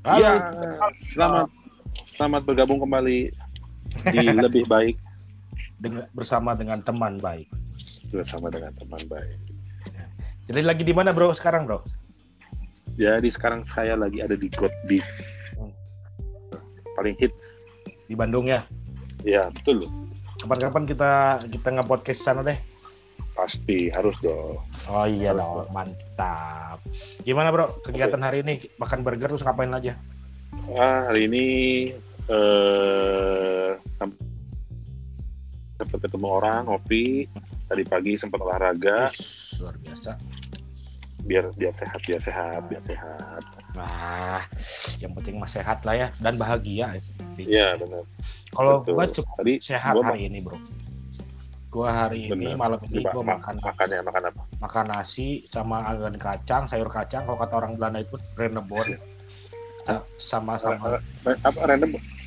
Halo. Ya, selamat selamat bergabung kembali di lebih baik Dengan, bersama dengan teman baik. bersama dengan teman baik. Jadi lagi di mana bro sekarang bro? Jadi sekarang saya lagi ada di God Beef. Hmm. Paling hits. Di Bandung ya. Ya, betul loh. Kapan-kapan kita kita nge-podcast sana deh. Pasti harus dong. Oh iya Harus dong, mantap. Gimana bro kegiatan hari ini? Makan burger terus ngapain aja? Ah, hari ini eh sempat ketemu orang ngopi. Tadi pagi sempat olahraga Ush, luar biasa. biar biar sehat, biar sehat, biar sehat. Wah, yang penting mah sehat lah ya dan bahagia. Iya, benar. Kalau gua cukup Tadi sehat gua hari ini bro. Gua hari ini Bener. malam ini Coba gua ma- makan makannya makan apa? makan nasi sama agan kacang, sayur kacang. Kalau kata orang Belanda itu renebon. Sama sama apa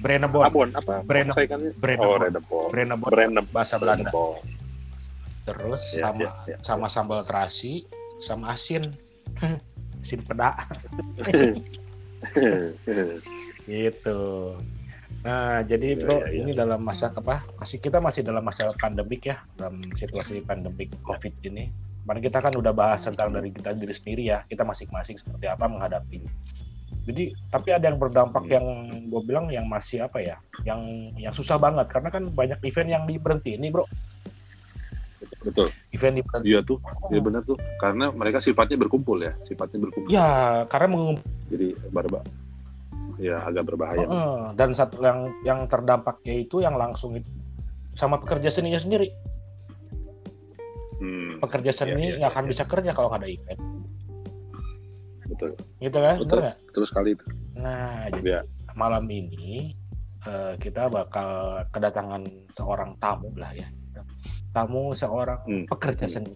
brenebon. abon apa kan oh Brenebon. Brenebon bahasa Belanda. Terus Ya, sama ya, ya. sama sambal terasi, sama asin. asin peda gitu. Nah, jadi Ya, bro, ya, ya. ini dalam masa apa? Masih kita masih dalam masa pandemik ya, dalam situasi pandemik Covid ini. Kemarin kita kan udah bahas tentang dari kita diri sendiri ya, kita masing-masing seperti apa menghadapi. Jadi, tapi ada yang berdampak Hmm. yang gue bilang yang masih apa ya, yang yang susah banget karena kan banyak event yang diberhenti ini bro, betul event diberhenti. iya tuh iya benar tuh karena mereka sifatnya berkumpul ya sifatnya berkumpul Ya, karena mengumpul jadi barba ya agak berbahaya Heeh, dan satu yang yang terdampaknya itu yang langsung itu sama pekerja seninya sendiri. hmm, Pekerja seni Iya, nggak iya, akan iya. bisa kerja kalau nggak ada event, betul gitu kan? Betul. Bener nggak? terus kali itu Nah, jadi ya malam ini eh, kita bakal kedatangan seorang tamu lah ya, tamu seorang Hmm. pekerja Hmm. seni.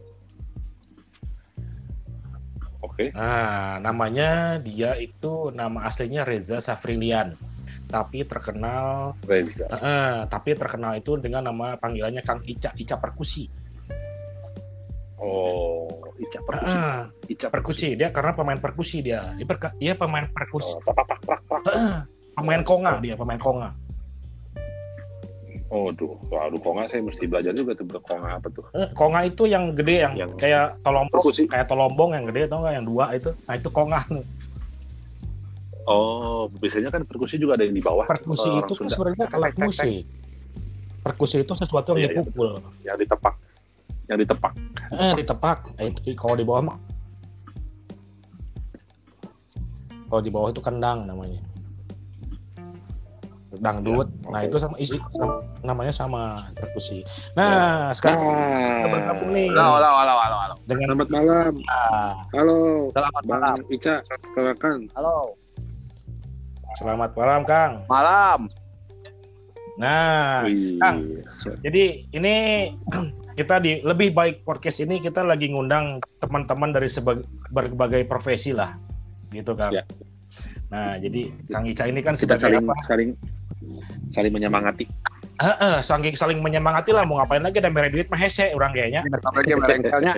Oke. Nah, namanya dia itu nama aslinya Reza Safrilian, tapi terkenal, Reza. Eh, tapi terkenal itu dengan nama panggilannya Kang Ica, Ica Perkusi. oh Ica perkusi. Ah, Ica perkusi. Dia karena pemain perkusi dia. Dia, perka- dia pemain perkusi oh, prak, prak, prak, prak. Ah, pemain konga dia pemain konga oh duh waduh kok nggak saya mesti belajar juga tuh berkonga apa tuh? Eh, konga itu yang gede yang, Yang- kayak tolombong perkusi kayak tolombong yang gede tau nggak yang dua itu? Nah itu konga oh biasanya kan perkusi juga ada yang di bawah. Perkusi itu kan sebenarnya alat musik. Perkusi itu sesuatu yang Iya, iya, dipukul. yang ditepak. Yang ditepak. Eh ditepak. Nah, itu kalau di bawah mah. Kalau di bawah itu kendang namanya dangdut Ya, nah itu sama isi sama- namanya sama perkusi nah sekarang kita bergabung nih Halo, halo, halo, halo, halo. dengan Selamat malam. Ah, Halo, Selamat Bang malam. Ica, silakan. Halo. selamat malam Kang. Malam. Nah, Wih, Kang. jadi ini kita di lebih baik podcast ini kita lagi ngundang teman-teman dari berbagai profesi lah, gitu Kang. Ya. Nah, jadi Kang Ica ini kan kita sebagai saling apa? saling saling menyemangati. Heeh, saling saling menyemangati lah mau ngapain lagi dan mere duit mah hese orang kayaknya. Merengkelnya.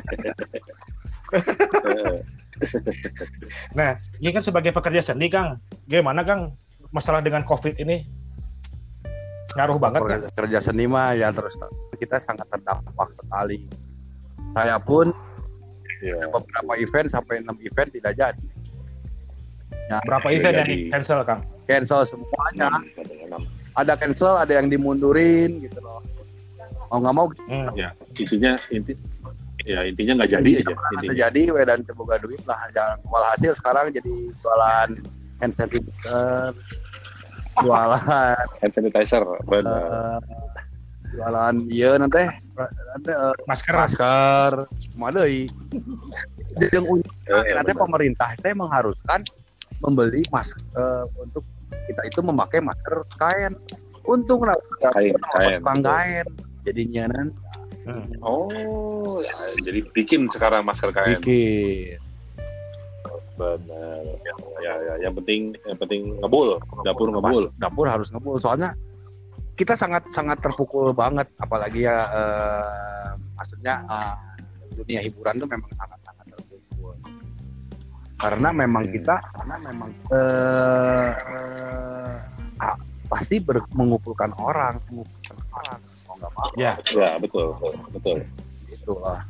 Nah, ini kan sebagai pekerja seni Kang, gimana Kang masalah dengan Covid ini? Ngaruh banget kan? Kerja, seni mah ya terus kita sangat terdampak sekali. Saya pun ya. beberapa event sampai 6 event tidak jadi. Ya, Berapa Iya, event yang di cancel Kang? Cancel semuanya. Ada cancel, ada yang dimundurin gitu loh. Mau nggak mau Hmm. Ya, intinya inti ya intinya nggak jadi aja intinya. jadi we dan terbuka duit lah. Jangan walhasil sekarang jadi jualan hand sanitizer, jualan Hand sanitizer, benar. eh, jualan iya nanti nanti eh, Masker. masker semua deui. Yang Eh, nanti pemerintah teh mengharuskan membeli masker eh, untuk kita itu memakai masker kain. Untung lah Kain, kain, tukang betul. kain. Jadinya kan Hmm. Oh, ya, jadi bikin sekarang masker kain. bikin. Benar. Ya, ya, yang penting yang penting ngebul, dapur ngebul. Dapur harus ngebul soalnya kita sangat sangat terpukul banget apalagi ya eh, maksudnya eh, dunia hiburan tuh memang sangat. Karena memang kita karena memang eh, eh, ah, pasti ber- mengumpulkan orang mengumpulkan orang mau nggak mau Ya. Ya, betul, betul. itu lah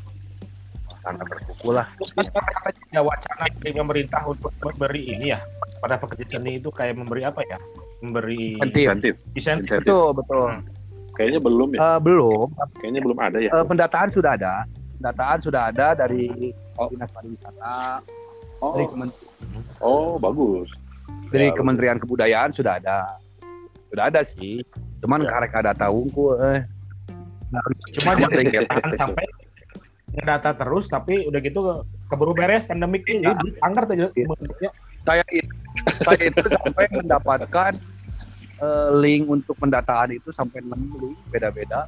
sangat berkumpul lah Terus kan ada wacana dari pemerintah untuk memberi ini ya pada pekerja seni itu kayak memberi apa ya? Memberi Insentif. Insentif. Insentif. betul betul Kayaknya belum ya. Eh, belum Kayaknya belum ada ya. Eh, pendataan sudah ada pendataan sudah ada dari Oh. dinas pariwisata Oh, dari, Kemen- oh bagus. dari Ya, Kementerian Kebudayaan sudah ada. Sudah ada sih. Cuman Ya. karek ada tahunku eh. Cuma Amat jangan deh, jangan sampai ngedata terus tapi udah gitu keburu beres pandemik ini. Jadi angker aja Iya. saya itu saya itu sampai mendapatkan eh, link untuk pendataan itu sampai 6 link beda-beda.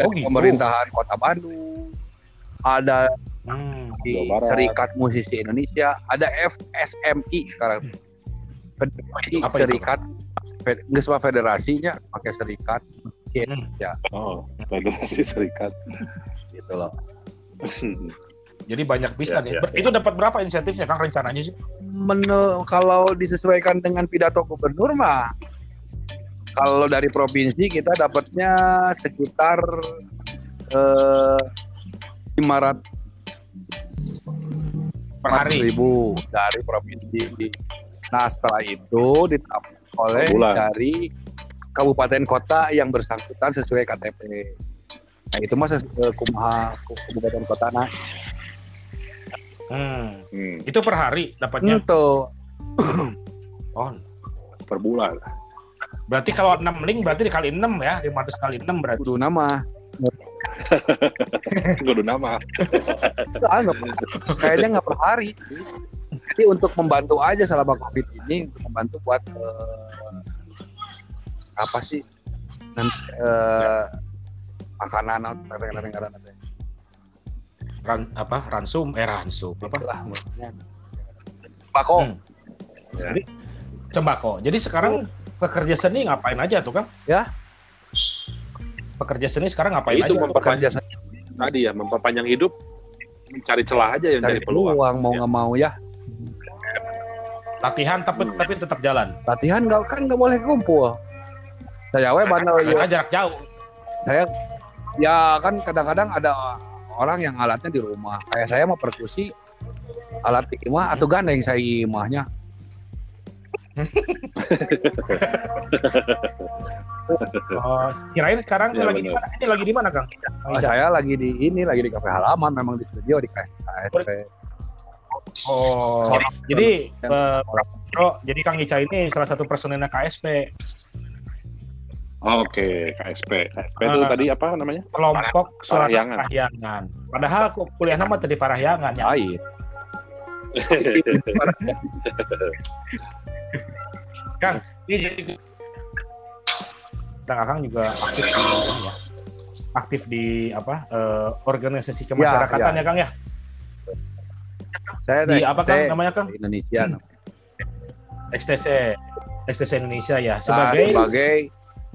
Oh, gitu. pemerintahan Kota Bandung ada Hmm. di. Serikat Musisi Indonesia ada FSMI sekarang Federasi Apa? Serikat nggak semua federasinya pakai serikat Oh, Federasi Serikat. gitu loh Jadi banyak bisa Ya, nih. ya, Ber- Itu dapat berapa insentifnya Kang rencananya sih? Men- kalau disesuaikan dengan pidato gubernur mah kalau dari provinsi kita dapatnya sekitar eh, 500 Per hari. ribu dari provinsi. Nah setelah itu ditambah oleh bulan. dari kabupaten kota yang bersangkutan sesuai KTP. Nah itu sesuai kumaha kabupaten kota nah Hmm. Hmm, Itu per hari dapatnya. itu Oh, per bulan. berarti kalau 6 link berarti dikali 6 ya, 500 kali 6 berarti. kudu nama Kudu nama. Ah, nggak per- kayaknya nggak per hari. Jadi untuk membantu aja selama covid ini untuk membantu buat eh, apa sih nanti eh, makanan atau negara-negara Ran, apa? Ransum, eh ransum. Apa? lah maksudnya. Bako. Hmm. Jadi sembako. Jadi sekarang pekerja seni ngapain aja tuh, Kang? Ya. Pekerja seni sekarang ngapain Itu aja? memperpanjang tadi ya, memperpanjang hidup, mencari celah aja yang cari cari peluang. peluang mau Ya. nggak mau ya Latihan tapi Hmm. tapi tetap jalan. latihan nggak kan nggak boleh kumpul. Saya we bandel ya. Jarak jauh. saya ya kan kadang-kadang ada orang yang alatnya di rumah kayak saya mau perkusi alat di rumah atau gandeng saya imahnya Oh, kirain sekarang Ya, lagi di mana? Ini lagi di mana, Kang? Oh, saya lagi di ini lagi di kafe halaman memang di studio di KSP Oh, jadi eh, Bro, jadi Kang Ica ini salah satu personilnya KSP, Oh, Oke, KSP. KSP itu Ah. tadi apa namanya? kelompok suara Parahyangan. Parahyangan. Padahal ku- kuliah nama tadi Parahyangan ya. lain Ini jadi Kang Akang juga aktif di ya. Aktif di apa? eh, organisasi kemasyarakatan ya. ya, Kang ya. saya Di apa Kang namanya Kang? Indonesia XTC. XTC Indonesia ya. sebagai, Sebagai sebagai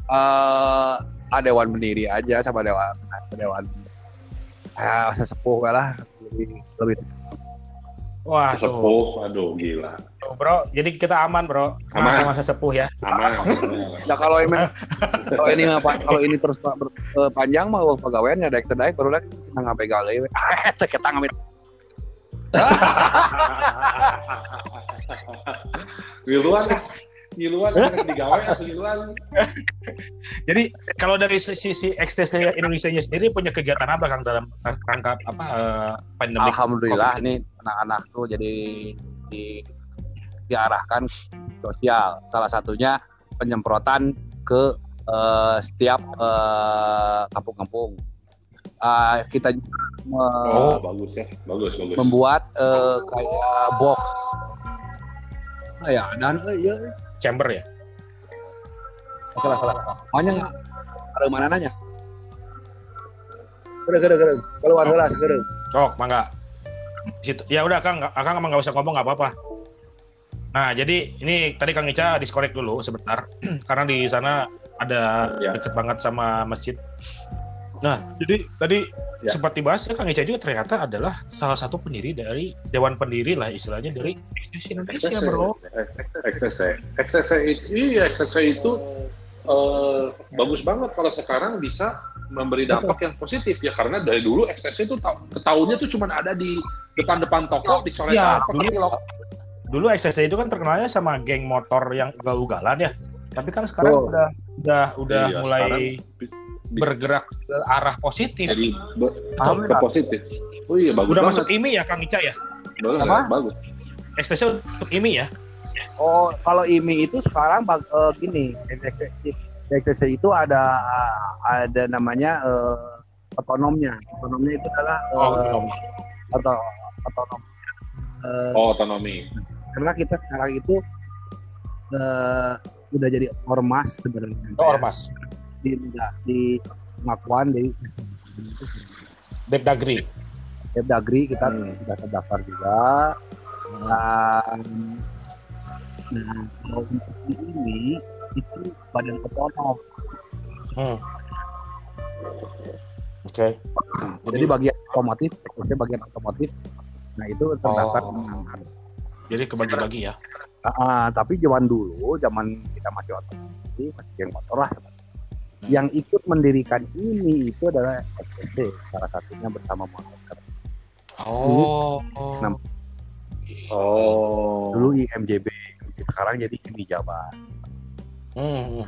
eh, ah, dewan pendiri aja sama dewan dewan ah, sesepuh lah lebih lebih wah Sepuh, aduh gila. tuh, Bro. Jadi kita aman, Bro. Aman. Sama-sama sesepuh ya. Aman. Nah kalau ini kalau ini mah pa- kalau ini terus eh, panjang mah uang pegawaian nggak daek daek baru lagi senang ngape gale. Ah, teh kita ngamit. Ngiluan, ngiluan, digawe atau ngiluan? Jadi kalau dari sisi XTC Indonesia sendiri punya kegiatan apa Kang dalam rangka apa eh, pandemi? Alhamdulillah nih anak-anak tuh jadi di, diarahkan sosial. Salah satunya penyemprotan ke eh, setiap eh, kampung-kampung. Ah, kita juga me- Oh, bagus ya. Bagus, bagus. membuat eh, kayak box. Ah, ya, dan eh, ya, Chamber ya. salah salah. Makanya ada mana nanya? Gede gede gede. Keluar gelas gede. Sok, mangga. Di Situ. Ya udah Kang, Akang emang nggak usah ngomong nggak apa-apa. Nah, jadi ini tadi Kang Ica diskorek dulu sebentar karena di sana ada Ya. deket banget sama masjid. Jadi tadi Ya. sempat dibahas ya Kang Ica juga ternyata adalah salah satu pendiri dari dewan pendiri lah istilahnya dari XTC Indonesia XTC. bro. XTC. XTC itu, iya XTC itu eh, bagus banget kalau sekarang bisa memberi dampak yang positif ya karena dari dulu XTC itu ta- tahunnya tuh cuma ada di depan-depan toko dicoret Iya, apa dulu- Dulu XTC itu kan terkenalnya sama geng motor yang ugal-ugalan ya. Tapi kan sekarang Oh. udah udah udah Iya, mulai sekarang bergerak ke arah positif. jadi be- ke positif. Oh iya bagus udah banget. masuk IMI ya Kang Ica ya? Bagus, Apa? bagus. XTC untuk IMI ya? Oh, kalau IMI itu sekarang bag- eh, gini, XTC itu ada ada namanya eh, otonomnya. Otonomnya itu adalah eh, Oh, belum. atau otonom. Eh, Oh otonomi. karena kita sekarang itu eh, udah jadi ormas sebenarnya. Oh, ormas. Di, di pengakuan dari Depdagri. Depdagri kita Hmm. sudah terdaftar juga. Dan nah, kalau untuk ini itu badan otonom. Hmm. Oke. Jadi bagian otomotif, maksudnya bagian otomotif. Nah itu terdaftar. Oh. Jadi kebagi-bagi ya. Ah, tapi zaman dulu, zaman kita masih otomotif, masih geng motor lah. sebenarnya. Yang ikut mendirikan ini itu adalah FPT, salah satunya bersama motor. Oh. Enam. Oh. Dulu IMJB, sekarang jadi IMI Jabar. Hmm.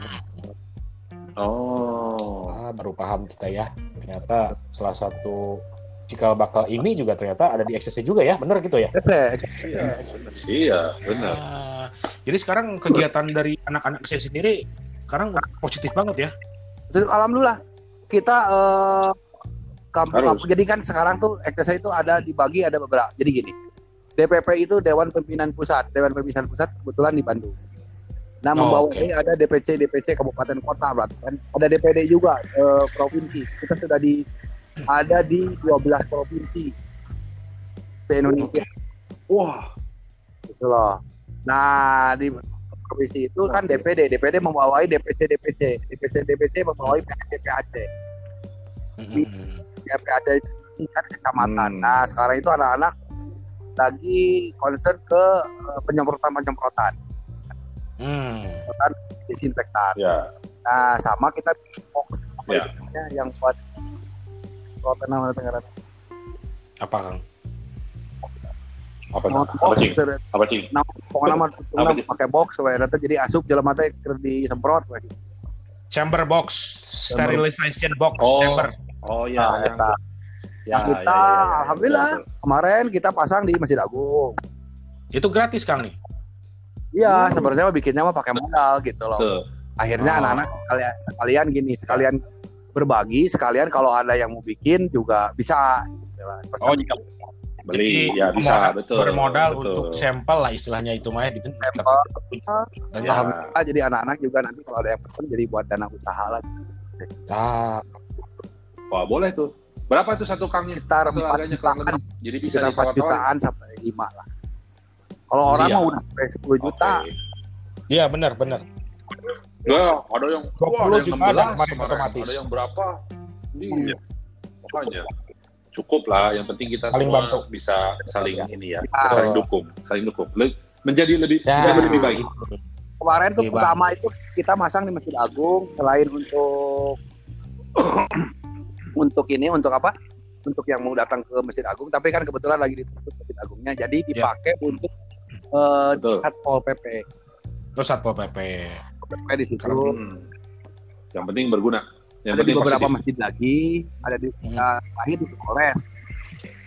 Oh. Ah, baru paham kita ya. Ternyata salah satu cikal bakal ini juga ternyata ada di XCC juga ya, bener gitu ya? Iya. Iya, benar. Ah, jadi sekarang kegiatan dari anak-anak saya sendiri sekarang positif banget ya. Terus, Alhamdulillah kita eh, kampung, Harus. kampung- jadi kan sekarang tuh XTC itu ada dibagi ada beberapa. Jadi gini, DPP itu Dewan Pimpinan Pusat, Dewan Pimpinan Pusat kebetulan di Bandung. Nah, Oh, membawa oke. ini ada DPC, DPC kabupaten kota berarti kan. Ada DPD juga eh, provinsi. Kita sudah di ada di 12 provinsi se Indonesia Wah. gitu loh. Nah, di provinsi itu kan DPD, DPD membawahi DPC, DPC, DPC, DPC membawahi PAC, PAC. Hmm. PAC tingkat kecamatan. Hmm. Nah, sekarang itu anak-anak lagi concern ke eh, penyemprotan-penyemprotan, Hmm. disinfektan. Ya. Nah, sama kita fokus Ya. yang buat Kota Nama Tenggara. Apa Kang? Apa apa gitu. Apa cing? pokoknya nama Apa sih? pakai box supaya nanti jadi asup jalan mata keur disemprot we. Chamber box, sterilization box, Oh. chamber. Oh ya, Nah, yang eta. ya, Nah, kita, alhamdulillah. Kemarin kita pasang di Masjid Agung. Itu gratis Kang nih. Iya, Hmm. sebenarnya mah bikinnya mah pakai modal gitu loh. Tuh. Akhirnya Oh. anak-anak sekalian, sekalian gini, sekalian berbagi, sekalian kalau ada yang mau bikin juga bisa. gitu lah. Oh, jika beli Jadi, ya bisa bermodal- betul. bermodal betul. untuk sampel lah istilahnya itu mah ya dibentuk. Sampel. Ya. jadi anak-anak juga nanti kalau ada yang pesen jadi buat dana usaha lah. ah, Wah, boleh tuh. Berapa tuh satu kangnya? Sekitar Satu 4 harganya kurang jutaan. Jadi bisa sekitar 4 ditawar-tawar. jutaan sampai 5 lah. Kalau orang Iya. mah udah sampai 10 juta. Oke. Iya benar benar. Ya, ada yang 20 wah, ada yang juta ada 16 kemarin kemarin. otomatis. Ada yang berapa? Iya. Makanya cukup lah. Yang penting kita Saling semua bantu. bisa saling Ya. ini ya, Ya. saling dukung, saling dukung. Le- menjadi lebih Ya. menjadi lebih baik. Kemarin tuh pertama itu kita masang di Masjid Agung selain untuk untuk ini untuk apa? Untuk yang mau datang ke Masjid Agung, tapi kan kebetulan lagi ditutup Masjid Agungnya, jadi dipakai untuk eh Betul. Satpol PP. Terus Satpol PP. PP di situ. Hmm. Yang penting berguna. Yang ada di beberapa positif. masjid lagi, ada di Hmm. uh, terakhir di Polres.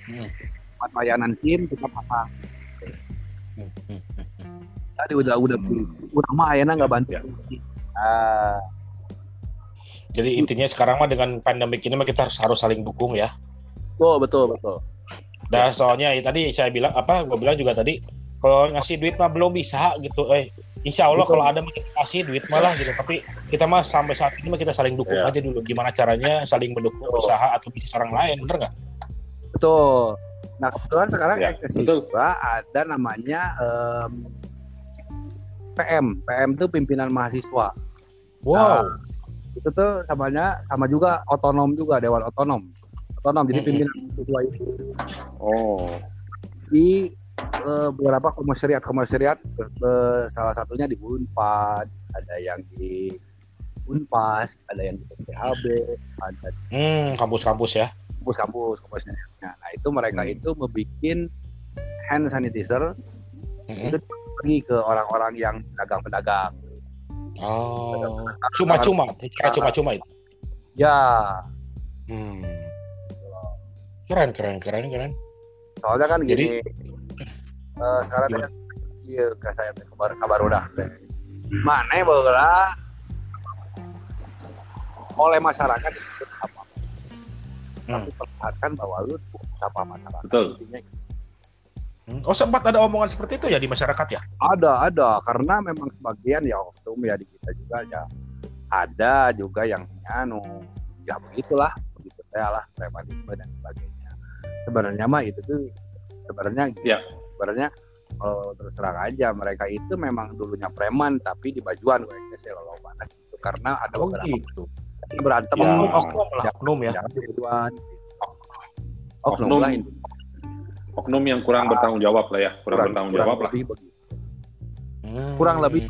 Hmm. Tempat layanan SIM kita pasang. Hmm, hmm, hmm, hmm. Tadi udah udah Hmm. udah mah ayana nggak bantu. Ya. Ah, Jadi intinya sekarang mah dengan pandemik ini mah kita harus harus saling dukung ya. betul betul betul. Nah soalnya ya, tadi saya bilang apa, gue bilang juga tadi kalau ngasih duit mah belum bisa gitu. Eh, insya Allah kalau ada kita kasih duit malah gitu. Tapi kita mah sampai saat ini mah kita saling dukung Ya. aja dulu. Gimana caranya saling mendukung Betul. usaha atau bisnis orang lain, bener nggak? Betul. Nah kebetulan sekarang Ya, juga ada namanya em, PM. PM itu pimpinan mahasiswa. Wow. itu tuh samanya sama juga otonom juga dewan otonom otonom jadi pimpinan ketua itu Oh. di eh, beberapa komisariat komisariat eh, salah satunya di Unpad ada yang di Unpas ada yang di PHB ada Hmm, kampus-kampus ya. kampus-kampus komisariatnya nah itu mereka Hmm. itu membuat hand sanitizer Mm-mm. Itu- pergi ke orang-orang yang pedagang-pedagang Oh, cuma-cuma, cara cuma-cuma itu. ya Hmm. Keren, keren, keren, keren. soalnya kan Jadi- gini eh, sekarang kan iya ke saya teh kabar kabar udah teh. Mana bola oleh masyarakat itu apa Hmm. tapi perlihatkan bahwa lu sapa masyarakat Betul. intinya Hmm. Oh, sempat ada omongan seperti itu ya di masyarakat ya? ada ada. Karena memang sebagian ya oknum ya di kita juga ya. Ada juga yang anu ya begitulah. Begitu ya lah premanisme dan sebagainya. Sebenarnya mah itu tuh sebenarnya gitu. Ya. sebenarnya kalau terus terang aja mereka itu memang dulunya preman tapi di bajuan gue sih lo mana gitu karena ada Oh beberapa gitu. berantem Ya. Oknum, oknum lah, Ya. oknum ya. ya, di bajuan gitu. oknum, Oknum. lah ini. Oknum yang kurang bertanggung jawab lah ya, kurang, bertanggung jawab lah. lebih begitu Hmm. kurang lebih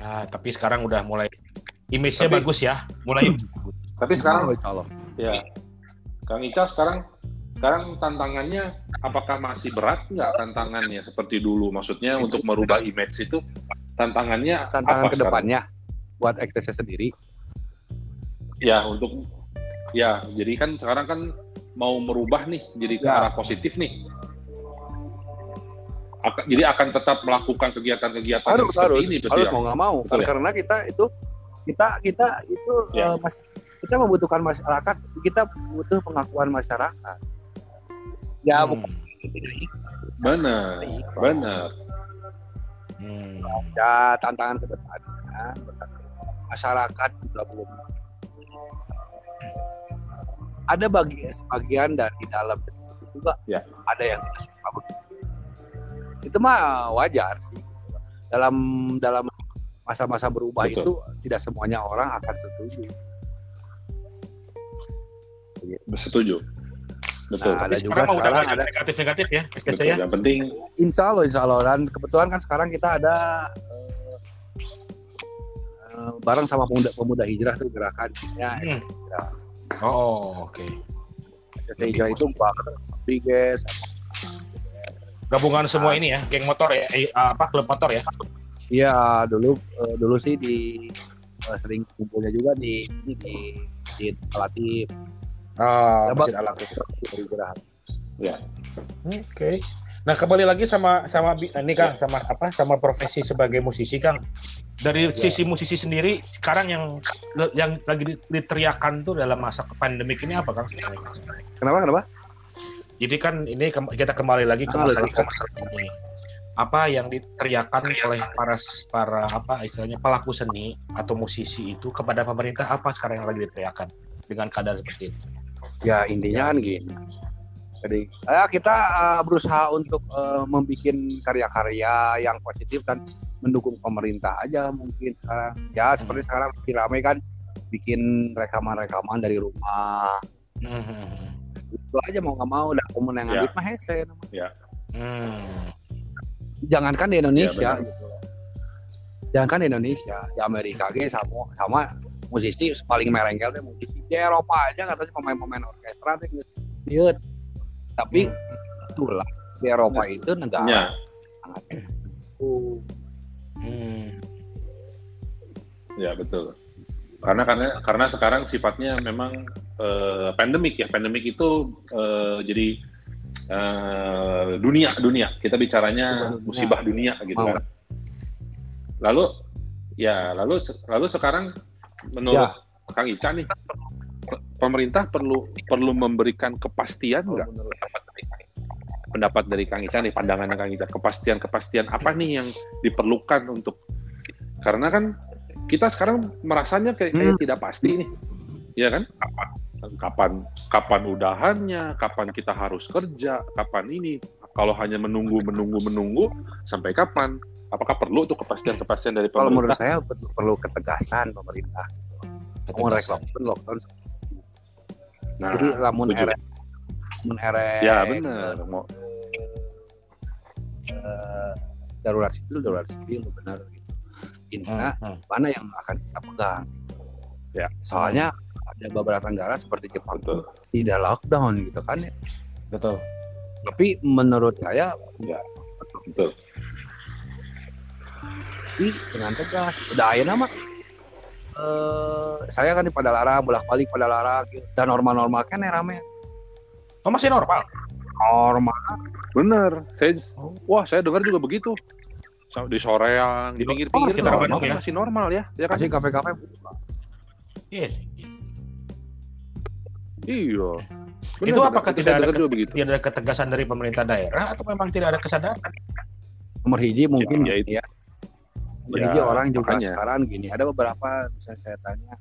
Ah, tapi sekarang udah mulai image-nya Tapi- bagus ya. Mulai Tapi sekarang ya, Kang Ica sekarang sekarang tantangannya apakah masih berat nggak tantangannya seperti dulu? Maksudnya untuk merubah image itu tantangannya tantangan apa ke depannya buat ekstasi sendiri sekarang? Ya untuk ya jadi kan sekarang kan mau merubah nih jadi ke Ya. arah positif nih. Aka- jadi akan tetap melakukan kegiatan-kegiatan harus seperti harus ini harus ya? mau nggak mau Betul ya? karena kita itu kita kita itu Ya. eh, mas kita membutuhkan masyarakat kita butuh pengakuan masyarakat ya Hmm. bukan Benar, benar. Hmm. ya tantangan ke depannya masyarakat juga belum ada bagi sebagian dari dalam juga Ya. ada yang tidak suka begitu. itu mah wajar sih dalam dalam masa-masa berubah Betul. itu tidak semuanya orang akan setuju Setuju. Betul. Nah, ada Tapi juga sekarang sekarang ada negatif-negatif ya, STC Betul. ya. Yang penting insya Allah insya Allah dan kebetulan kan sekarang kita ada eh, eh, bareng sama pemuda pemuda hijrah tuh gerakan ya Hmm. Oh, oke. STC hijrah itu Bang Rodriguez Gabungan semua ini ya, geng motor ya, eh, apa klub motor ya. Iya dulu eh, dulu sih di eh, sering kumpulnya juga di di di, di Latif Ah, Ya, mesin alat itu. dari gerakan. Oke. Nah, kembali lagi sama sama bi- ini Kang, sama apa? Sama profesi sebagai musisi Kang. Dari sisi musisi sendiri, sekarang yang yang lagi di- diteriakan tuh dalam masa pandemik ini apa Kang? sebenarnya? Kenapa kenapa? Jadi kan ini kita kembali lagi ke Ah, masalah ke- ini. Apa yang diteriakan oleh para para apa istilahnya pelaku seni atau musisi itu kepada pemerintah apa sekarang yang lagi diteriakan dengan keadaan seperti itu? Ya intinya kan gini. Jadi ya kita eh, berusaha untuk uh, membuat karya-karya yang positif dan mendukung pemerintah aja mungkin sekarang. Ya seperti sekarang lagi ramai kan bikin rekaman-rekaman dari rumah. Hmm. Itu aja mau nggak mau dan komun yang Ya. ngambil mah hese. Hmm. Jangankan di Indonesia Ya, gitu. Jangankan di Indonesia, di Amerika ge sama sama musisi paling merengkel teh musisi di Eropa aja katanya pemain-pemain orkestra teh geus liut. Tapi itulah di Eropa Yes. itu negara ya, sangat uh, Hmm. ya betul. Karena karena karena sekarang sifatnya memang eh, pandemik ya. Pandemik itu eh, jadi eh, dunia dunia. Kita bicaranya Dunia. musibah dunia gitu Mau. kan. Lalu ya lalu lalu sekarang menurut Kang Ica nih pe- pemerintah perlu perlu memberikan kepastian nggak? pendapat dari Kang Ica nih pandangan Kang Ica. Kepastian kepastian apa nih yang diperlukan untuk karena kan kita sekarang merasanya kayak, kayak Hmm. tidak pasti nih. Ya kan? Kapan kapan udahannya kapan kita harus kerja kapan ini. Kalau hanya menunggu menunggu menunggu sampai kapan apakah perlu tuh kepastian kepastian dari kalau menurut pemerintah saya perlu, perlu ketegasan pemerintah mau rek ketegasan. lockdown lockdown Nah, jadi lamun erek lamun erek ya benar. Mau eh, darurat sipil darurat sipil benar gitu ini Hmm, hmm. mana yang akan kita pegang Ya. soalnya ada beberapa negara seperti Jepang betul. tidak lockdown gitu kan ya. Betul. tapi menurut saya Betul. Ih, dengan tegas udah ayo nama eh saya kan di Padalarang bolak balik Padalarang gitu. dan normal normal kan ya rame Oh, masih normal. normal Benar. Saya wah, saya dengar juga begitu. Di soreang, di Oh, pinggir-pinggir sekitar normal, Bandung ya? masih normal ya. Ya kan? masih kafe kafe Iya. Iya. Itu apakah tidak ada juga begitu? Tidak ada ketegasan dari pemerintah daerah atau memang tidak ada kesadaran? nomor hiji mungkin Ya, ya, ya itu. nomor Ya, orang juga makanya. sekarang gini ada beberapa bisa saya tanya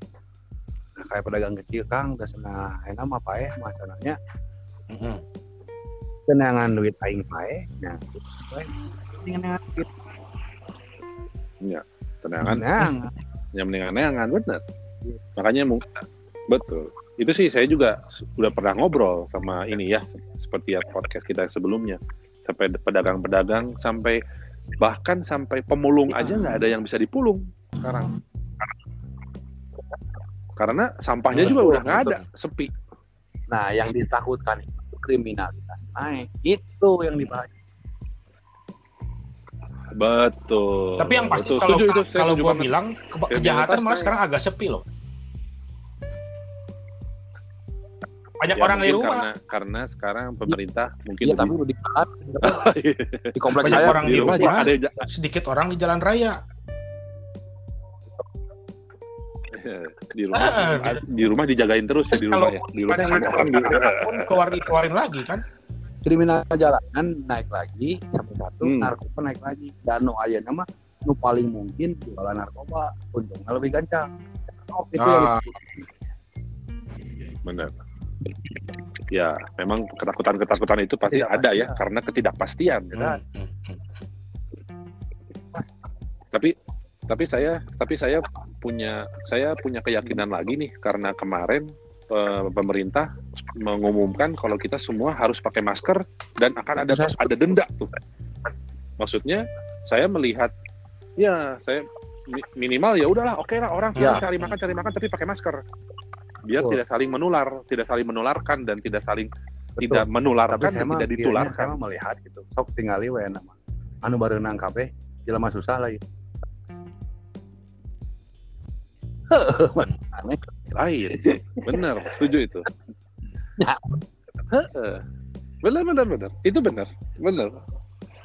kayak pedagang kecil kang udah senang enak apa ya masalahnya Mhm. kenangan duit aing pae nah kenangan duit Tenangan, kenangan yang mendingan-mendingan benar. Makanya mu- betul. Itu sih saya juga sudah pernah ngobrol sama ini ya, seperti ya podcast kita sebelumnya. Sampai pedagang-pedagang, sampai bahkan sampai pemulung aja nggak ada yang bisa dipulung sekarang. Karena sampahnya juga udah nggak ada, sepi. nah yang ditakutkan itu kriminalitas naik itu yang dibahas Betul. Tapi yang pasti Betul. kalau Setuju itu, kalau gua bilang kejahatan malah naik. sekarang agak sepi loh. Banyak Ya, orang di mungkin rumah, karena karena sekarang pemerintah mungkin iya tapi lebih- udah di di kompleks Banyak saya orang di di rumah rumah. ada sedikit orang di jalan raya. di rumah Ah, di rumah dijagain terus ya di rumah ya. di rumah pun keluar dikeluarin lagi kan. kriminal jalanan naik lagi sampai satu Hmm. narkoba naik lagi. Dan nu aya nama nu paling mungkin jualan narkoba untungnya lebih gancang. Oh, itu yang Ah, benar ya memang ketakutan-ketakutan itu pasti ada ya karena ketidakpastian. Hmm, hmm, hmm. tapi tapi saya tapi saya punya saya punya keyakinan lagi nih karena kemarin eh, pemerintah mengumumkan kalau kita semua harus pakai masker dan akan ada ada denda tuh. Maksudnya saya melihat ya saya mi- minimal ya udahlah oke lah orang Ya. cari makan cari makan tapi pakai masker biar Betul. tidak saling menular tidak saling menularkan dan tidak saling Betul. tidak menularkan tapi saya dan tidak ditularkan saya melihat gitu sok tinggali we nama anu baru nang kabeh jelema susah lagi lain benar setuju itu Ya. Heeh. benar benar benar itu benar benar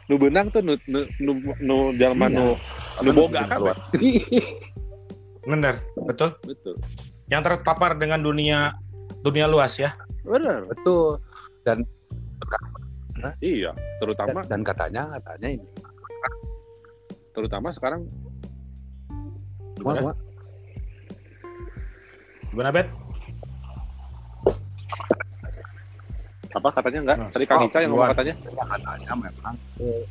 nu benang tuh nu nu nu, nu jalma Iya. nu nu boga kan Bener, betul. betul Yang terpapar dengan dunia dunia luas ya. benar betul iya dan, terutama dan katanya katanya ini terutama sekarang Gimana? wah. Gimana bet? apa katanya enggak Nah. tadi Kang Oh, Ica yang ngomong luar. katanya katanya memang eh,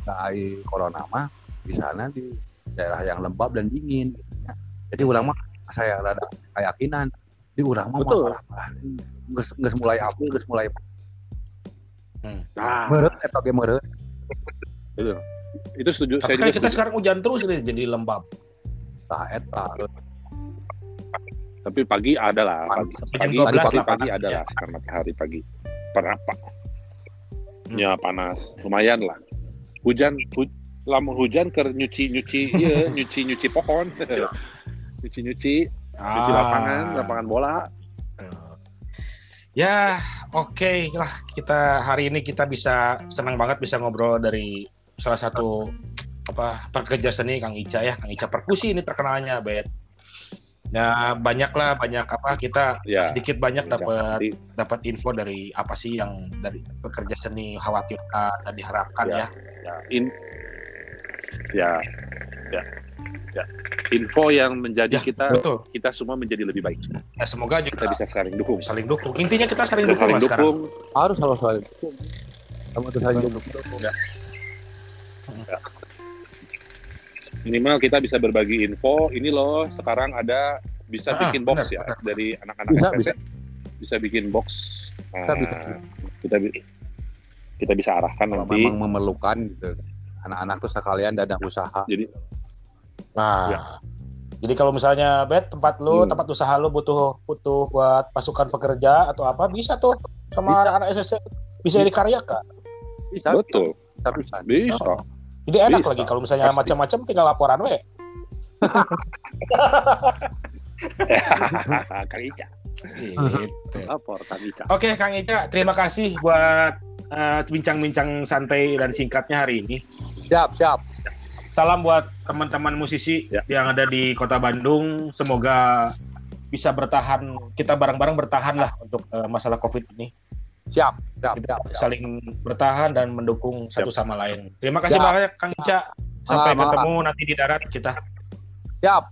dari corona mah di sana di daerah yang lembab dan dingin gitu ya. jadi mah saya rada keyakinan. Di orang mah Betul. geus geus mulai April geus mulai nah. Meureut eta ge meureut. Itu itu setuju Tapi saya kan juga kita setuju. sekarang hujan terus ini jadi lembab. tah eta. Tapi pagi ada lah pagi pagi jam 12 pagi, pagi panas. ada lah sekarang matahari pagi. Berapa? Hmm. ya panas. Lumayan lah. Hujan hu, lamun hujan ke nyuci nyuci iya nyuci nyuci. pohon nyuci nyuci nyuci Ah. lapangan lapangan bola Ya, oke lah kita hari ini kita bisa senang banget bisa ngobrol dari salah satu apa pekerja seni Kang Ica ya, Kang Ica perkusi ini terkenalnya, Bet. Ya banyak lah banyak apa kita ya sedikit banyak dapat nanti dapat info dari apa sih yang dari pekerja seni khawatirkan dan diharapkan ya. Ya. in ya ya ya info yang menjadi Ya, kita Betul. kita semua menjadi lebih baik Ya, semoga kita juga bisa saling dukung saling dukung. Intinya kita saling Kita dukung saling lah sekarang. dukung harus harus saling dukung kamu tuh saling dukung minimal kita bisa berbagi info ini loh sekarang ada bisa Ah, bikin box benar, ya benar. dari anak-anak Bisa, STC bisa. bikin box. Bisa, Nah, bisa. kita bi- kita bisa arahkan Kalau nanti. memang memerlukan gitu. Anak-anak tuh sekalian dadang usaha. Jadi Nah, Ya. jadi kalau misalnya bet tempat lu, Hmm. tempat usaha lu butuh butuh buat pasukan pekerja atau apa, bisa tuh sama Bisa. anak-anak SSC bisa dikaryakan. Bisa, betul, bisa, bisa. bisa. Jadi enak Bisa. lagi kalau misalnya Pasti. macam-macam tinggal laporan we. Kang Ica, Gitu. lapor Kang Ica. Oke, Kang Ica, terima kasih buat eh, bincang-bincang santai dan singkatnya hari ini. Siap, siap. Salam buat teman-teman musisi Ya. yang ada di Kota Bandung. Semoga bisa bertahan, kita bareng-bareng bertahan lah untuk eh, masalah COVID ini. Siap, siap, Kita siap. siap. saling bertahan dan mendukung satu sama lain. Terima kasih Siap. banyak Kang Ica. Sampai ketemu nanti di darat kita. Siap.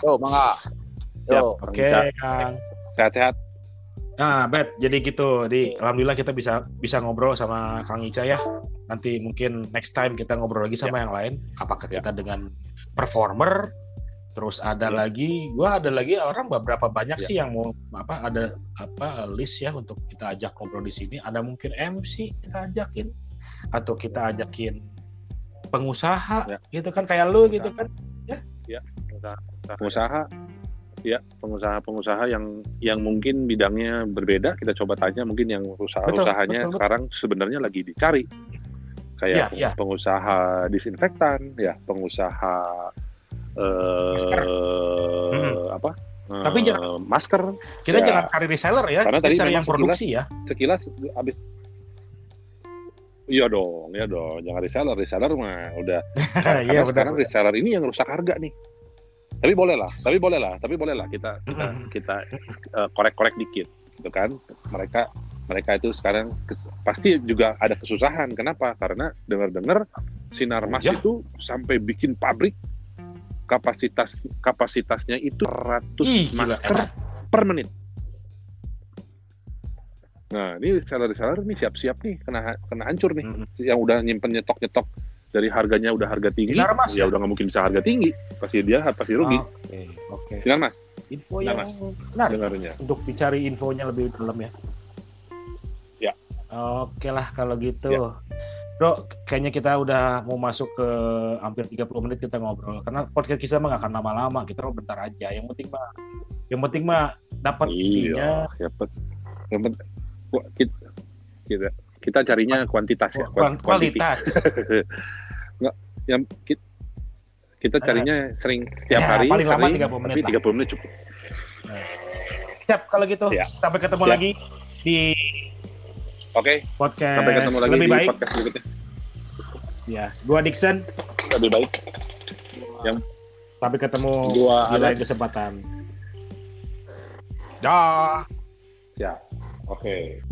Yo, mangga. Siap, Yo. Oke. Kang. Sehat-sehat. Nah, Bet, jadi gitu. Di alhamdulillah kita bisa bisa ngobrol sama Kang Ica ya. Nanti mungkin next time kita ngobrol lagi sama yang lain. Apakah kita dengan performer? Terus ada Ya. lagi, gua ada lagi orang beberapa banyak Ya. sih yang mau apa ada apa list ya untuk kita ajak ngobrol di sini. Ada mungkin MC kita ajakin atau kita ajakin pengusaha Ya. gitu kan kayak lu gitu kan. pengusaha ya pengusaha-pengusaha yang yang mungkin bidangnya berbeda kita coba tanya mungkin yang usaha Betul, usahanya betul, betul. sekarang sebenarnya lagi dicari kayak Ya, ya. pengusaha disinfektan ya pengusaha eh Hmm. apa Tapi Eh, jangan- masker Kita Ya. jangan cari reseller ya, Karena kita tadi cari yang produksi ya. sekilas habis Iya dong, iya dong. Jangan reseller, reseller mah udah Iya karena benar. sekarang reseller ini yang rusak harga nih. Tapi boleh lah, tapi boleh lah, tapi boleh lah kita kita kita eh, korek-korek dikit, gitu kan? Mereka mereka itu sekarang ke- pasti juga ada kesusahan. Kenapa? Karena dengar-dengar sinar mas Ya. itu sampai bikin pabrik kapasitas kapasitasnya itu 100 Ih, gila, masker enak. per menit. Nah, ini reseller-reseller nih siap-siap nih kena kena hancur nih Mm. yang udah nyimpen nyetok-nyetok dari harganya udah harga tinggi, Sinar Mas, ya ya? udah nggak mungkin bisa harga tinggi, pasti dia pasti rugi. Oke, oke. Sinar mas, Info Nah, yang Mas. benar dengarnya. untuk dicari infonya lebih dalam ya. Oke lah kalau gitu. Ya. Bro, kayaknya kita udah mau masuk ke hampir 30 menit kita ngobrol. Karena podcast kita mah nggak akan lama-lama, kita mau bentar aja. Yang penting mah yang penting mah dapat intinya Iya, ya bet. Yang penting kita, kita kita carinya kuantitas ya, kuan- kuan- quantity. kualitas. Nggak, yang kita, kita carinya sering tiap Ya, hari paling lama sering, 30 menit tapi lah. 30 menit cukup. Siap kalau gitu. Ya. Sampai ketemu Siap. lagi di Oke, podcast sampai ketemu lagi lebih di baik. podcast berikutnya. Ya, gua Dixon. Lebih baik. Sampai ketemu Gua di lain kesempatan. Dah. Siap. Oke.